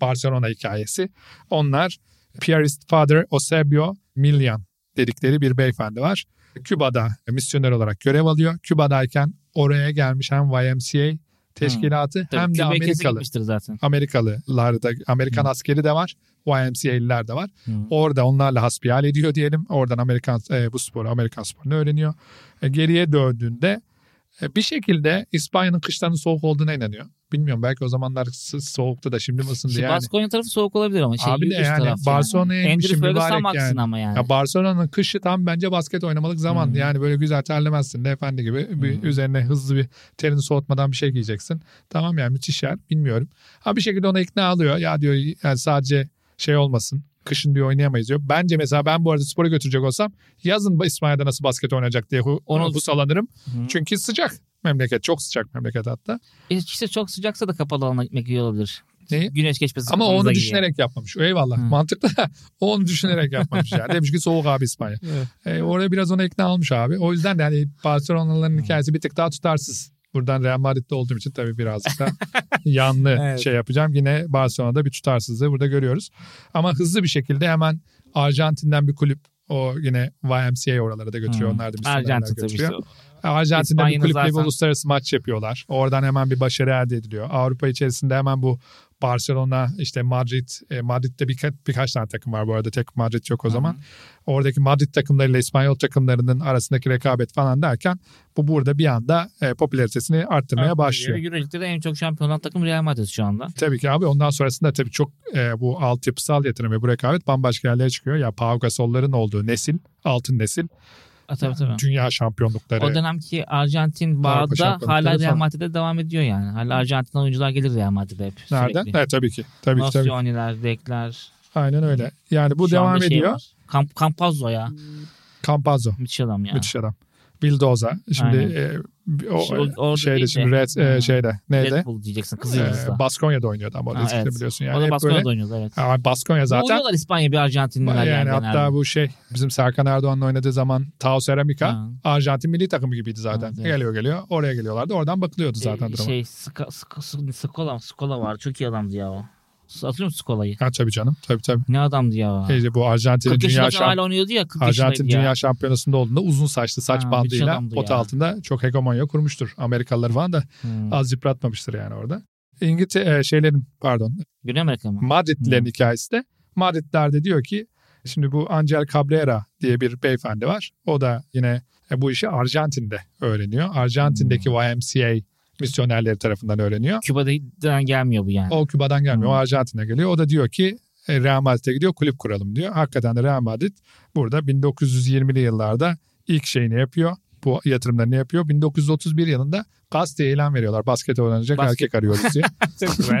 Barcelona hikayesi. Onlar Piarist Father Eusebio Milian dedikleri bir beyefendi var. Küba'da misyoner olarak görev alıyor. Küba'dayken oraya gelmiş hem YMCA teşkilatı Tabii, hem de Küba'ya kesin Amerikalı. zaten. Amerikalılar da Amerikan askeri de var. YMCA'liler de var. Hı. Orada onlarla hasbihal ediyor diyelim. Oradan Amerikan e, bu sporu, Amerikan sporunu öğreniyor. E, geriye döndüğünde e, bir şekilde İspanya'nın kışlarının soğuk olduğuna inanıyor. Bilmiyorum belki o zamanlar soğuktu da şimdi mi ısındı İşte yani. Baskonya tarafı soğuk olabilir ama şey Abi de yani Barcelona'ya yani. inmişim, mübarek yani. ama yani. Ya Barcelona'nın kışı tam bence basket oynamalık zaman. Hı. Yani böyle güzel terlemezsin de efendi gibi bir Hı. üzerine hızlı bir terini soğutmadan bir şey giyeceksin. Tamam yani müthiş yer bilmiyorum. Ha bir şekilde ona ikna alıyor. Ya diyor yani sadece şey olmasın. Kışın diyor oynayamayız diyor. Bence mesela ben bu arada spora götürecek olsam yazın İspanya'da nasıl basket oynayacak diye Onu- husalanırım. Hı. Çünkü sıcak memleket. Çok sıcak memleket hatta. E, işte çok sıcaksa da kapalı alana gitmek iyi olabilir. Neyi? Güneş geçmesi. Ama onu giyiyor. düşünerek yapmamış. Eyvallah. Hı. Mantıklı da onu düşünerek yapmamış yani. Demiş ki soğuk abi İspanya. Evet. E, oraya biraz ona ikna almış abi. O yüzden de yani Barcelona'ların hikayesi bir tık daha tutarsız Buradan Real Madrid'de olduğum için tabii birazcık da yanlı Evet. şey yapacağım. Yine Barcelona'da bir tutarsızlığı burada görüyoruz. Ama hızlı bir şekilde hemen Arjantin'den bir kulüp o yine YMCA oralara da götürüyor. Hmm. Onlar da Arjantin tabii götürüyor. işte. Arjantin'de bir kulüple bir zaten- uluslararası maç yapıyorlar. Oradan hemen bir başarı elde ediliyor. Avrupa içerisinde hemen bu Barcelona, işte Madrid, e, Madrid'de birka- birkaç tane takım var bu arada. Tek Madrid yok o zaman. Oradaki Madrid takımlarıyla İspanyol takımlarının arasındaki rekabet falan derken bu burada bir anda e, popülaritesini arttırmaya başlıyor. Euroleague'de de en çok şampiyon olan takım Real Madrid şu anda. Tabii ki abi ondan sonrasında tabii çok e, bu altyapısal yatırım ve bu rekabet bambaşka yerlere çıkıyor. Ya Pau Gasol'ların olduğu nesil, altın nesil, Ha, tabii tabii. dünya şampiyonlukları. O dönemki Arjantin bağda hala Real. Madrid'de devam ediyor yani. Hala Arjantin oyuncular gelir Real Madrid'e hep. Nereden? Sürekli. Evet tabii ki. Tabii ki tabii. Nosyoniler, Dekler. Aynen öyle. Yani bu Şu devam şey ediyor. var. Camp, Campazzo ya. Campazzo. Müthiş adam ya. Müthiş adam. Bildoza. Şimdi Aynen. e, o, Şey, o- şeyde şimdi. Red, e, Ha. şeyde neydi? Red Bull diyeceksin Kızılyıldız'da. E, Baskonya'da oynuyordu ama o da Ha, evet. biliyorsun o yani. da Hep Baskonya'da oynuyordu evet. Ha, Baskonya zaten. Uyuyorlar İspanya bir Arjantinliler Yani, yani. hatta genelde. bu şey bizim Serkan Erdoğan'la oynadığı zaman Tao Ceramica Ha. Arjantin milli takımı gibiydi zaten. Evet, evet. Geliyor geliyor oraya geliyorlardı. Oradan bakılıyordu zaten Ee, duruma. Şey Ska- Skola, Skola vardı. Çok iyi adamdı ya o. Hatırlıyor musun Skola'yı? Ha, tabii canım. Tabii tabii. Ne adamdı ya. İşte bu Arjantin'in 40 dünya yaşında şamp hala oynuyordu ya. 40 Arjantin ya. dünya şampiyonasında olduğunda uzun saçlı saç Ha, bandıyla pot ya. altında çok hegemonya kurmuştur. Amerikalılar falan da Hmm. az yıpratmamıştır yani orada. İngiltere e, şeylerin pardon Güney Amerika mı? Madridlilerin Hmm. hikayesi de Madridler de diyor ki şimdi bu Angel Cabrera diye bir beyefendi var. O da yine e, bu işi Arjantin'de öğreniyor. Arjantin'deki Hmm. YMCA misyonerleri tarafından öğreniyor. Küba'dan gelmiyor bu yani. O Küba'dan gelmiyor. O Hmm. Arjantin'e geliyor. O da diyor ki e, Real Madrid'e gidiyor kulüp kuralım diyor. Hakikaten de Real Madrid burada 1920'li yıllarda ilk şeyini yapıyor. Bu yatırımlarını yapıyor. 1931 yılında gazeteye ilan veriyorlar. Basket oynanacak Basket. erkek arıyoruz diye.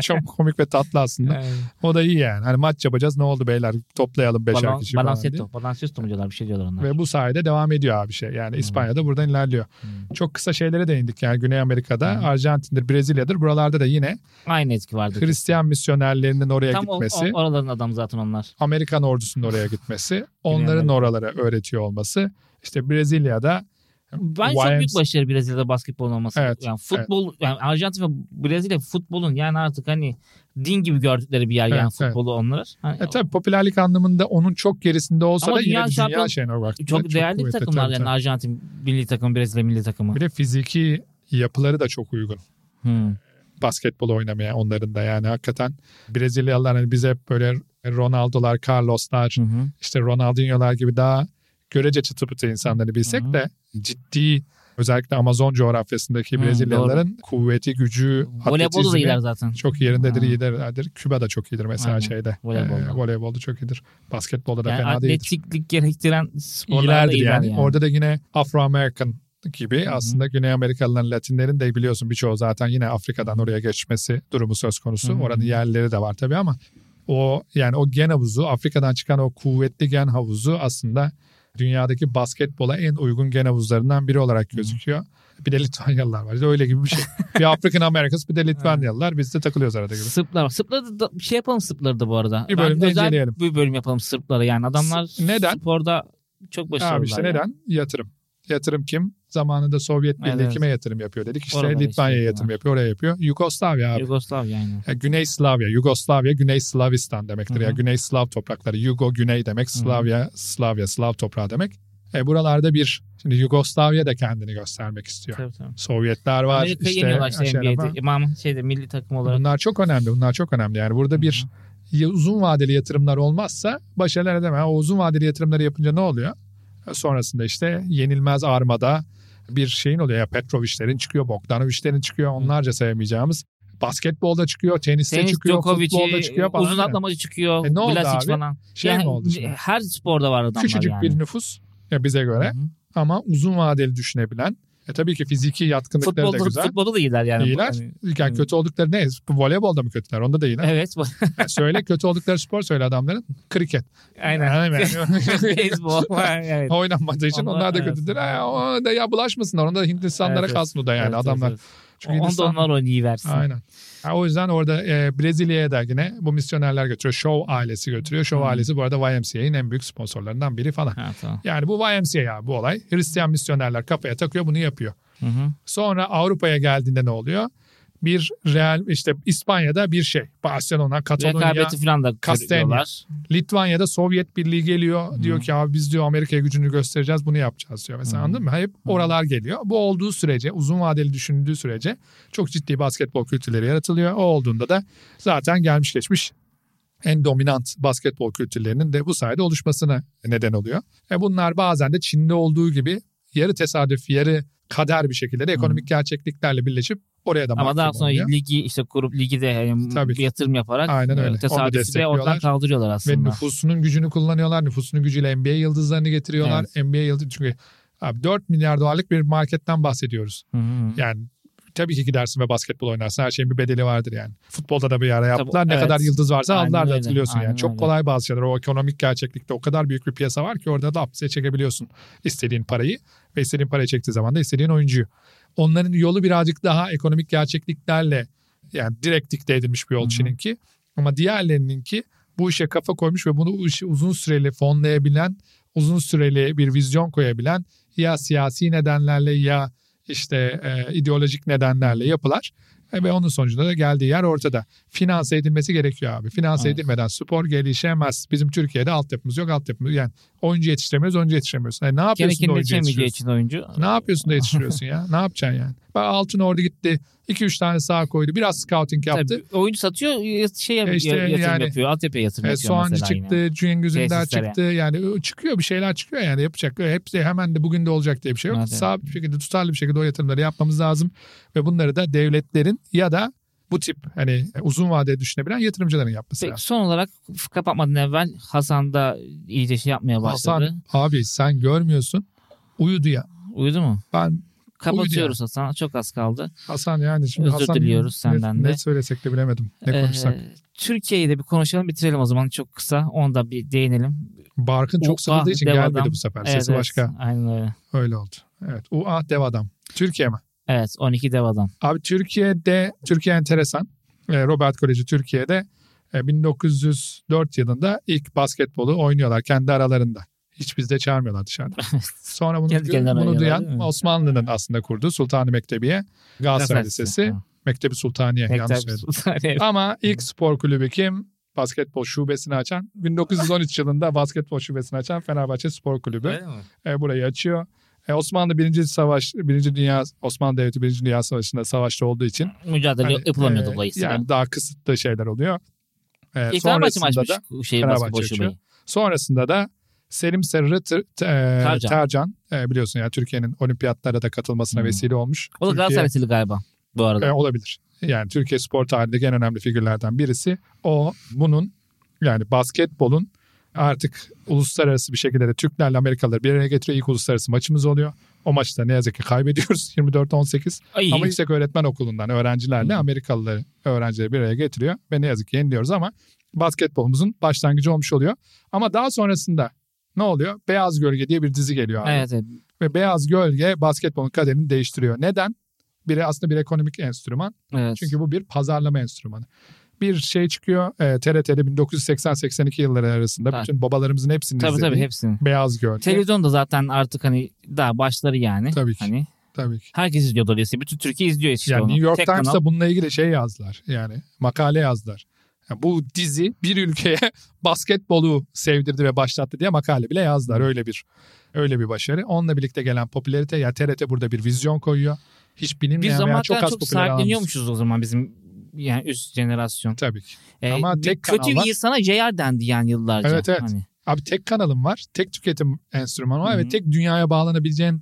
Çok komik ve tatlı aslında. Evet. O da iyi yani. Hani maç yapacağız ne oldu beyler toplayalım beşer Balan, kişi falan diye. balanceto. Balanceto mu diyorlar bir şey diyorlar onlar. Ve bu sayede devam ediyor abi şey. Yani İspanya'da buradan ilerliyor. Hmm. Çok kısa şeylere değindik yani Güney Amerika'da, Hmm. Arjantin'dir, Brezilya'dır. Buralarda da yine Aynı etki vardı. Hristiyan misyonerlerinin oraya Tam gitmesi, o- oraların adam zaten onlar. Amerikan ordusunun oraya gitmesi, onların oralara öğretiyor olması. İşte Brezilya'da Ben çok büyük başarı Brezilya'da basketbol olması. Evet, Yani futbol yani Arjantin ve Brezilya futbolun yani artık hani din gibi gördükleri bir yer yani Evet, evet. futbolu onlar. Hani e, tabii popülerlik anlamında onun çok gerisinde olsa Ama da yine dünya dünya şeyine var. çok değerli bir kuvvetli, takımlar tabii, yani tabii. Arjantin milli takımı, Brezilya milli takımı. Bir de fiziki yapıları da çok uygun. Hmm. basketbol oynamaya onların da yani hakikaten Brezilyalılar hani bize hep böyle Ronaldo'lar, Carlos'lar, Hı hı. işte Ronaldinho'lar gibi daha görece çıtı pıtı insanları bilsek de ciddi özellikle Amazon coğrafyasındaki Brezilyalıların kuvveti, gücü, Voleybolda da iyiler zaten. çok yerindedir, Ha. iyilerdir. Küba da çok iyidir mesela Aynen. şeyde. Voleybolda. Ee, voleybolda çok iyidir. Basketbolda da Yani fena değildir. atletiklik gerektiren sporlarda İyilerdir iyiler yani. yani. Orada da yine Afro-American gibi Hı hı. aslında Güney Amerikalıların, Latinlerin de biliyorsun birçoğu zaten yine Afrika'dan oraya geçmesi durumu söz konusu. Hı hı. Oranın yerlileri de var tabii ama o yani o gen havuzu Afrika'dan çıkan o kuvvetli gen havuzu aslında dünyadaki basketbola en uygun gen havuzlarından biri olarak gözüküyor. Bir de Litvanyalılar var. İşte Öyle gibi bir şey. bir African Americans bir de Litvanyalılar. Biz de takılıyoruz arada gibi. Sırplar. Sırpları da bir şey yapalım Sırpları da bu arada. Bir özel inceleyelim. Bir bölüm yapalım Sırpları yani adamlar S- neden? sporda çok başarılılar. Abi işte yani. neden? Yatırım. Yatırım kim? Zamanında Sovyet Birliği Evet. kime yatırım yapıyor dedik. İşte Oralara Litvanya'ya işte yatırım var. yapıyor, oraya yapıyor. Yugoslavya abi. Yugoslavya yani. Ya Güney Slavya, Yugoslavya, Güney Slavistan demektir. Hı hı. Ya Güney Slav toprakları. Yugo Güney demek, Slavya, Slavya, Slav toprağı demek. E buralarda bir şimdi Yugoslavya da kendini göstermek istiyor. Tabii, tabii. Sovyetler var. Amerika'yı işte var. NBA'de. İmam şeyde milli takım olarak. Bunlar çok önemli. Bunlar çok önemli. Yani burada bir ya- uzun vadeli yatırımlar olmazsa başarılı edemem. O uzun vadeli yatırımları yapınca ne oluyor? Sonrasında işte yenilmez armada bir şeyin oluyor. Ya Petrovic'lerin çıkıyor, Bogdanovic'lerin çıkıyor. Onlarca sayamayacağımız. Basketbolda çıkıyor, teniste Tenis, çıkıyor, futbolda Djokovic'i, çıkıyor falan. uzun atlamacı çıkıyor. E ne oldu Vlasic abi? falan. Şey yani, mi oldu şimdi? Her sporda var adamlar Küçücük yani. bir nüfus ya bize göre Hı hı. ama uzun vadeli düşünebilen. E tabii ki fiziki yatkınlıkları da Futbolda, güzel. futbolda da iyiler yani. İyiler. Hani- Yani Hı. kötü oldukları ne? Voleybolda mı kötüler? Onda da iyiler. Evet. Yani söyle kötü oldukları spor söyle adamların. Kriket. Aynen. Yani Beyzbol. evet. oynanmadığı için Onlar- onlar da evet. kötüdür. Ha, o da ya bulaşmasınlar. Onda Hindistanlara Evet, kalsın o da yani Evet, adamlar. evet, Çünkü Onda Hindistan- onlar oynayıversin. Aynen. Ha, o yüzden orada e, Brezilya'ya da yine bu misyonerler götürüyor. Show ailesi götürüyor. Show Hı. ailesi bu arada YMCA'nin en büyük sponsorlarından biri falan. Ha, tamam. Yani bu YMCA ya bu olay. Hristiyan misyonerler kafaya takıyor bunu yapıyor. Hı hı. Sonra Avrupa'ya geldiğinde ne oluyor? Bir Real işte İspanya'da bir şey. Barcelona, Katalonya, Rekabeti falan da kırıyorlar. Litvanya'da Sovyet Birliği geliyor. Hı. Diyor ki abi biz diyor Amerika'ya gücünü göstereceğiz bunu yapacağız diyor. Mesela Hı. anladın mı? Hep oralar geliyor. Bu olduğu sürece uzun vadeli düşünüldüğü sürece çok ciddi basketbol kültürleri yaratılıyor. O olduğunda da zaten gelmiş geçmiş en dominant basketbol kültürlerinin de bu sayede oluşmasına neden oluyor. E bunlar bazen de Çin'de olduğu gibi yarı tesadüf yarı kader bir şekilde de ekonomik gerçekliklerle birleşip oraya da Ama daha sonra oluyor. ligi işte kurup ligi de yani Tabii bir yatırım yaparak Aynen öyle. e, tesadüfi de oradan kaldırıyorlar Ve aslında. nüfusunun gücünü kullanıyorlar. Nüfusunun gücüyle NBA yıldızlarını getiriyorlar. NBA yıldız çünkü abi 4 milyar dolarlık bir marketten bahsediyoruz. Hı hı. Yani tabii ki gidersin ve basketbol oynarsın. Her şeyin bir bedeli vardır yani. Futbolda da bir ara yaptılar. ne evet. kadar yıldız varsa Aynen aldılar da hatırlıyorsun Aynen yani. Çok öyle. kolay bazı şeyler. O ekonomik gerçeklikte o kadar büyük bir piyasa var ki orada da hapse çekebiliyorsun istediğin parayı. Ve istediğin parayı çektiği zaman da istediğin oyuncuyu. Onların yolu birazcık daha ekonomik gerçekliklerle yani direkt dikte edilmiş bir yol. Çin'inki. Ama diğerlerininki bu işe kafa koymuş ve bunu uzun süreli fonlayabilen, uzun süreli bir vizyon koyabilen ya siyasi nedenlerle ya işte e, ideolojik nedenlerle yapılar. E, ve onun sonucunda da geldiği yer ortada. Finanse edilmesi gerekiyor abi. Finanse Evet. edilmeden spor gelişemez. Bizim Türkiye'de altyapımız yok altyapımız. Yani oyuncu yetiştiremiyoruz oyuncu yetiştiremiyoruz. E, ne yapıyorsun da Gerekeni oyuncu yetiştiriyorsun? için oyuncu. Ne yapıyorsun da yetiştiriyorsun ya? Ne yapacaksın yani? Bak Altın Ordu gitti. 2-3 tane sağ koydu. Biraz scouting yaptı. Tabii, oyuncu satıyor şey E işte yatırım yani- yapıyor. Altyapıya yatırım E, yapıyor Soğancı çıktı, yine. Cengiz Ünder çıktı. Yani çıkıyor bir şeyler çıkıyor yani yapacak. Hepsi hemen de bugün de olacak diye bir şey yok. Evet. Sabit bir şekilde tutarlı bir şekilde o yatırımları yapmamız lazım. Ve bunları da devletlerin ya da bu tip hani uzun vadede düşünebilen yatırımcıların yapması Peki, lazım. son olarak kapatmadan evvel Hasan da iyice şey yapmaya başladı. Hasan abi sen görmüyorsun. Uyudu ya. Uyudu mu? Ben Kapatıyoruz Hasan. Çok az kaldı. Hasan yani şimdi Özür Hasan diliyoruz senden ne, de. Ne söylesek de bilemedim. Ne Ee, konuşsak. Türkiye'yi de bir konuşalım bitirelim o zaman çok kısa. Onu da bir değinelim. Barkın çok sıkıldığı için dev gelmedi adam. bu sefer. Sesi evet. başka. Aynen öyle. Öyle oldu. Evet. UA dev adam. Türkiye mi? Evet 12 dev adam. Abi Türkiye'de, Türkiye enteresan. Ee, Robert Koleji Türkiye'de e, 1904 yılında ilk basketbolu oynuyorlar kendi aralarında. Hiç bizde çağırmıyorlar dışarıda. Sonra bunu, Kendi bunu duyan? Osmanlı'nın aslında kurduğu Sultanı Mektebiye, Galatasaray. Lisesi, Ha. Mektebi Sultaniye yanlış Mektep söyledim. Sultaniye. Ama ilk spor kulübü kim? Basketbol şubesini açan 1913 yılında basketbol şubesini açan Fenerbahçe Spor Kulübü. E, burayı açıyor. E, Osmanlı birinci savaş, birinci dünya Osmanlı Devleti birinci dünya savaşında savaşta olduğu için Mücadele hani, yapılamıyor e, dolayısıyla. Yani daha kısıtlı şeyler oluyor. E, mi sonrasında açmış da şey Fenerbahçe sonrasında da Selim Sarı e, Tercan. Tercan e, biliyorsun ya Türkiye'nin olimpiyatlara da katılmasına Hmm. vesile olmuş. O da Galatasaraylı galiba bu arada. e, olabilir. Yani Türkiye spor tarihindeki en önemli figürlerden birisi. O bunun yani basketbolun artık uluslararası bir şekilde de Türklerle Amerikalıları bir araya getiriyor. İlk uluslararası maçımız oluyor. O maçta ne yazık ki kaybediyoruz 24-18. Ay, Ama yüksek öğretmen okulundan öğrencilerle Hı. Amerikalıları öğrencileri bir araya getiriyor. Ve ne yazık ki yeniliyoruz ama basketbolumuzun başlangıcı olmuş oluyor. Ama daha sonrasında ne oluyor? Beyaz Gölge diye bir dizi geliyor abi. Evet, evet. Ve Beyaz Gölge basketbolun kaderini değiştiriyor. Neden? Biri aslında bir ekonomik enstrüman. evet. Çünkü bu bir pazarlama enstrümanı. Bir şey çıkıyor e, TRT'de 1980-82 yılları arasında Evet. bütün babalarımızın hepsini tabii izlediği tabii hepsini. Beyaz Gölge. Televizyon da zaten artık hani daha başları yani. Tabii ki. Hani Tabii ki. herkes izliyor dolayısıyla. Bütün Türkiye izliyor işte Yani onu. New York Tek Times'ta kanal. bununla ilgili şey yazdılar. Yani makale yazdılar. Yani bu dizi bir ülkeye basketbolu sevdirdi ve başlattı diye makale bile yazdılar. Öyle bir öyle bir başarı. Onunla birlikte gelen popülarite ya TRT burada bir vizyon koyuyor. Hiç bilinmeyen veya çok çok, az popüler alan- sahipleniyormuşuz o zaman bizim yani üst jenerasyon. Tabii ki. Ee, Ama tek kötü kanal var. bir insana JR dendi yani yıllarca. Evet, evet. Hani. Abi tek kanalım var. Tek tüketim enstrümanı var Hı ve tek dünyaya bağlanabileceğin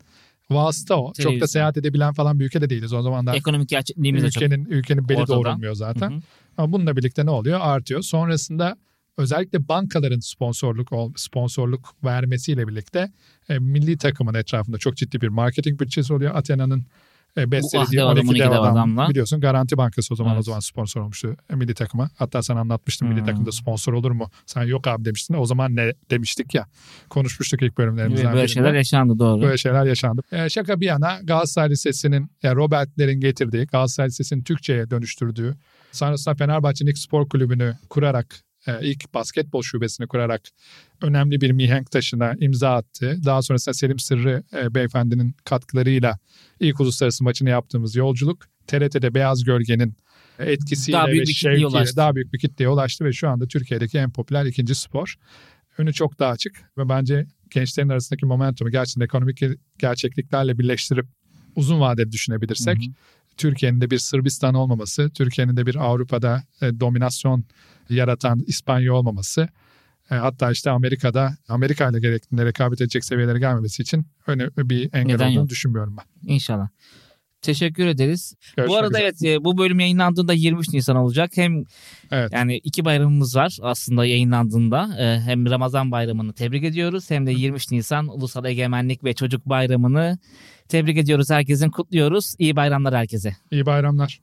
vasıta o. Çok da Televizyon. seyahat edebilen falan bir ülke de değiliz. O zamanlar Ekonomik gerçekliğimiz de çok. ülkenin, ülkenin beli ortada. doğrulmuyor zaten. Hı hı. Ama bununla birlikte ne oluyor? Artıyor. Sonrasında özellikle bankaların sponsorluk sponsorluk vermesiyle birlikte e, milli takımın etrafında çok ciddi bir marketing bütçesi oluyor. Athena'nın E, Best Bu ah dev adam, 12 dev dev adam. adamla. Biliyorsun Garanti Bankası o zaman o Evet. zaman sponsor olmuştu milli takıma. Hatta sen anlatmıştın milli Hmm. takımda sponsor olur mu? Sen yok abi demiştin. O zaman ne demiştik ya. Konuşmuştuk ilk bölümlerimizden Böyle birinde. şeyler yaşandı doğru. Böyle şeyler yaşandı. E, şaka bir yana Galatasaray Lisesi'nin yani Robert'lerin getirdiği, Galatasaray Lisesi'nin Türkçe'ye dönüştürdüğü, sonrasında Fenerbahçe'nin ilk spor kulübünü kurarak, ilk basketbol şubesini kurarak önemli bir mihenk taşına imza attı. Daha sonrasında Selim Sırrı e, beyefendinin katkılarıyla ilk uluslararası maçını yaptığımız yolculuk TRT'de Beyaz Gölge'nin etkisiyle Daha büyük ve şevkiyle ulaştı. daha büyük bir kitleye ulaştı ve şu anda Türkiye'deki en popüler ikinci spor. Önü çok daha açık ve bence gençlerin arasındaki momentumu gerçekten ekonomik gerçekliklerle birleştirip uzun vadeli düşünebilirsek Hı hı. Türkiye'nin de bir Sırbistan olmaması, Türkiye'nin de bir Avrupa'da e, dominasyon yaratan İspanya olmaması, e, hatta işte Amerika'da Amerika ile gerektiğinde rekabet edecek seviyelere gelmemesi için önemli bir engel Neden olduğunu yok? düşünmüyorum ben. İnşallah. Teşekkür ederiz. Görüşmek bu arada üzere. evet e, bu bölüm yayınlandığında 23 Nisan olacak. Hem Evet. yani iki bayramımız var aslında yayınlandığında. E, Hem Ramazan bayramını tebrik ediyoruz hem de 23 Nisan Ulusal Egemenlik ve Çocuk Bayramını tebrik ediyoruz. Herkesin kutluyoruz. İyi bayramlar herkese. İyi bayramlar.